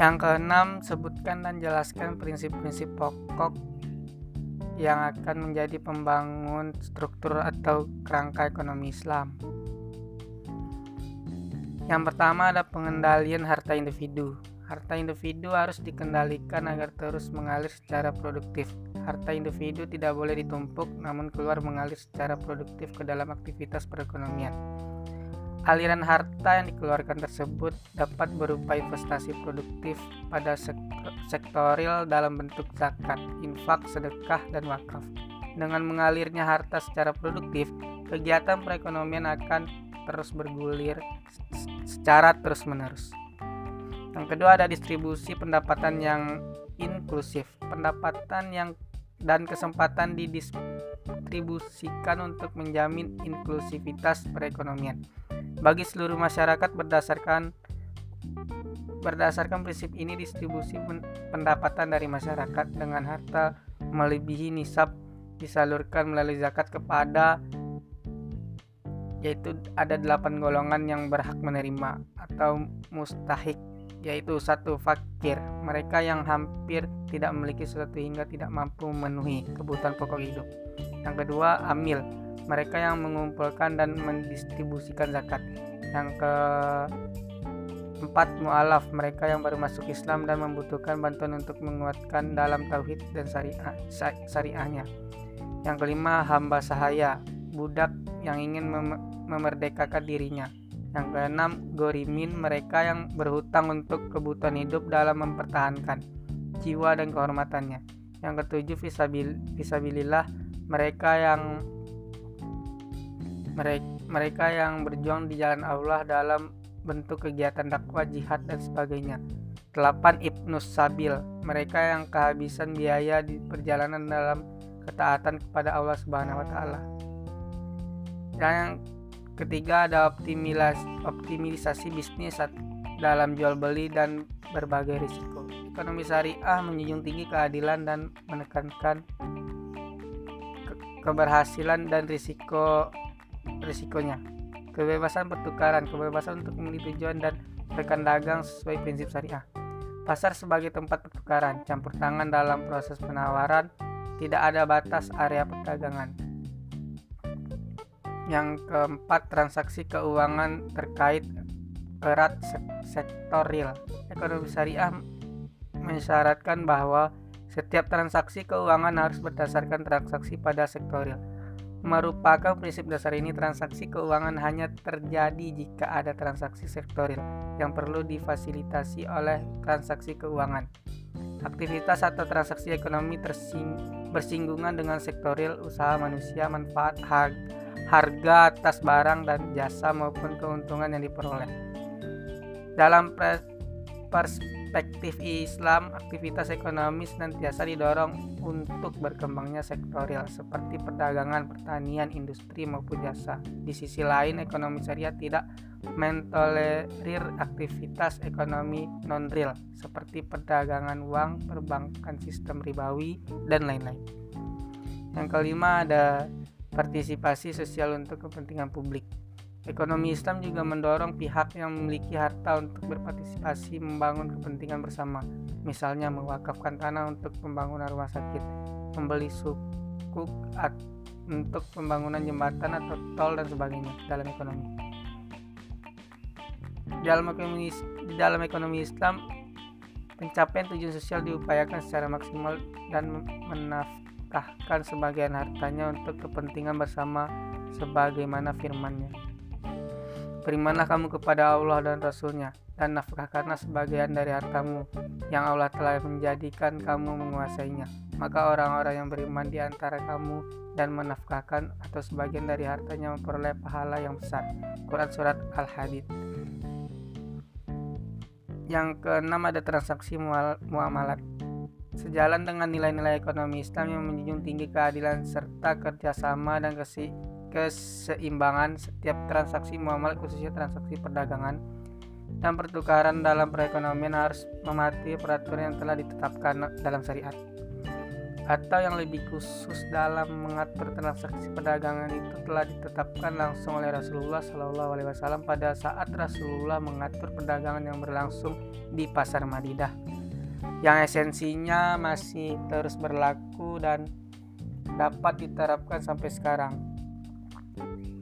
Yang keenam, sebutkan dan jelaskan prinsip-prinsip pokok yang akan menjadi pembangun struktur atau kerangka ekonomi Islam. Yang pertama ada pengendalian harta individu. Harta individu harus dikendalikan agar terus mengalir secara produktif. Harta individu tidak boleh ditumpuk namun keluar mengalir secara produktif ke dalam aktivitas perekonomian. Aliran harta yang dikeluarkan tersebut dapat berupa investasi produktif pada sektoril dalam bentuk zakat, infak, sedekah, dan wakaf. Dengan mengalirnya harta secara produktif, kegiatan perekonomian akan terus bergulir secara terus-menerus. Yang kedua ada distribusi pendapatan yang inklusif. Pendapatan yang dan kesempatan didistribusikan untuk menjamin inklusivitas perekonomian bagi seluruh masyarakat berdasarkan berdasarkan prinsip ini distribusi pendapatan dari masyarakat dengan harta melebihi nisab disalurkan melalui zakat kepada yaitu ada delapan golongan yang berhak menerima atau mustahik yaitu satu fakir. Mereka yang hampir tidak memiliki sesuatu hingga tidak mampu memenuhi kebutuhan pokok hidup. Yang kedua amil mereka yang mengumpulkan dan mendistribusikan zakat. Yang keempat mualaf, mereka yang baru masuk Islam dan membutuhkan bantuan untuk menguatkan dalam tauhid dan syariah, syariahnya. Yang kelima hamba sahaya, budak yang ingin mem memerdekakan dirinya. Yang keenam gorimin, mereka yang berhutang untuk kebutuhan hidup dalam mempertahankan jiwa dan kehormatannya. Yang ketujuh visabil, visabilillah, mereka yang mereka yang berjuang di jalan Allah dalam bentuk kegiatan dakwah, jihad, dan sebagainya. 8. Ibnus Sabil Mereka yang kehabisan biaya di perjalanan dalam ketaatan kepada Allah Subhanahu wa taala. Dan yang ketiga ada optimisasi, optimisasi bisnis dalam jual beli dan berbagai risiko. Ekonomi syariah menjunjung tinggi keadilan dan menekankan keberhasilan dan risiko risikonya. Kebebasan pertukaran, kebebasan untuk memilih tujuan dan rekan dagang sesuai prinsip syariah. Pasar sebagai tempat pertukaran, campur tangan dalam proses penawaran, tidak ada batas area perdagangan. Yang keempat, transaksi keuangan terkait erat sektor real. Ekonomi syariah mensyaratkan bahwa setiap transaksi keuangan harus berdasarkan transaksi pada sektor real merupakan prinsip dasar ini transaksi keuangan hanya terjadi jika ada transaksi sektorial yang perlu difasilitasi oleh transaksi keuangan. Aktivitas atau transaksi ekonomi tersing bersinggungan dengan sektorial usaha manusia, manfaat, harga atas barang dan jasa maupun keuntungan yang diperoleh. Dalam perspektif perspektif Islam, aktivitas ekonomi senantiasa didorong untuk berkembangnya sektorial seperti perdagangan, pertanian, industri maupun jasa. Di sisi lain, ekonomi syariah tidak mentolerir aktivitas ekonomi non-real seperti perdagangan uang, perbankan sistem ribawi, dan lain-lain. Yang kelima ada partisipasi sosial untuk kepentingan publik. Ekonomi Islam juga mendorong pihak yang memiliki harta untuk berpartisipasi membangun kepentingan bersama, misalnya mewakafkan tanah untuk pembangunan rumah sakit, membeli suku untuk pembangunan jembatan atau tol dan sebagainya dalam ekonomi. Dalam ekonomi, dalam ekonomi Islam, pencapaian tujuan sosial diupayakan secara maksimal dan menafkahkan sebagian hartanya untuk kepentingan bersama sebagaimana firman-Nya. Berimanlah kamu kepada Allah dan Rasulnya dan nafkahkanlah sebagian dari hartamu yang Allah telah menjadikan kamu menguasainya. Maka orang-orang yang beriman di antara kamu dan menafkahkan atau sebagian dari hartanya memperoleh pahala yang besar. Quran Surat Al-Hadid Yang keenam ada transaksi muamalat. Sejalan dengan nilai-nilai ekonomi Islam yang menjunjung tinggi keadilan serta kerjasama dan kasih keseimbangan setiap transaksi muamalah khususnya transaksi perdagangan dan pertukaran dalam perekonomian harus mematuhi peraturan yang telah ditetapkan dalam syariat. atau yang lebih khusus dalam mengatur transaksi perdagangan itu telah ditetapkan langsung oleh Rasulullah Shallallahu Alaihi Wasallam pada saat Rasulullah mengatur perdagangan yang berlangsung di pasar Madinah yang esensinya masih terus berlaku dan dapat diterapkan sampai sekarang. Bye.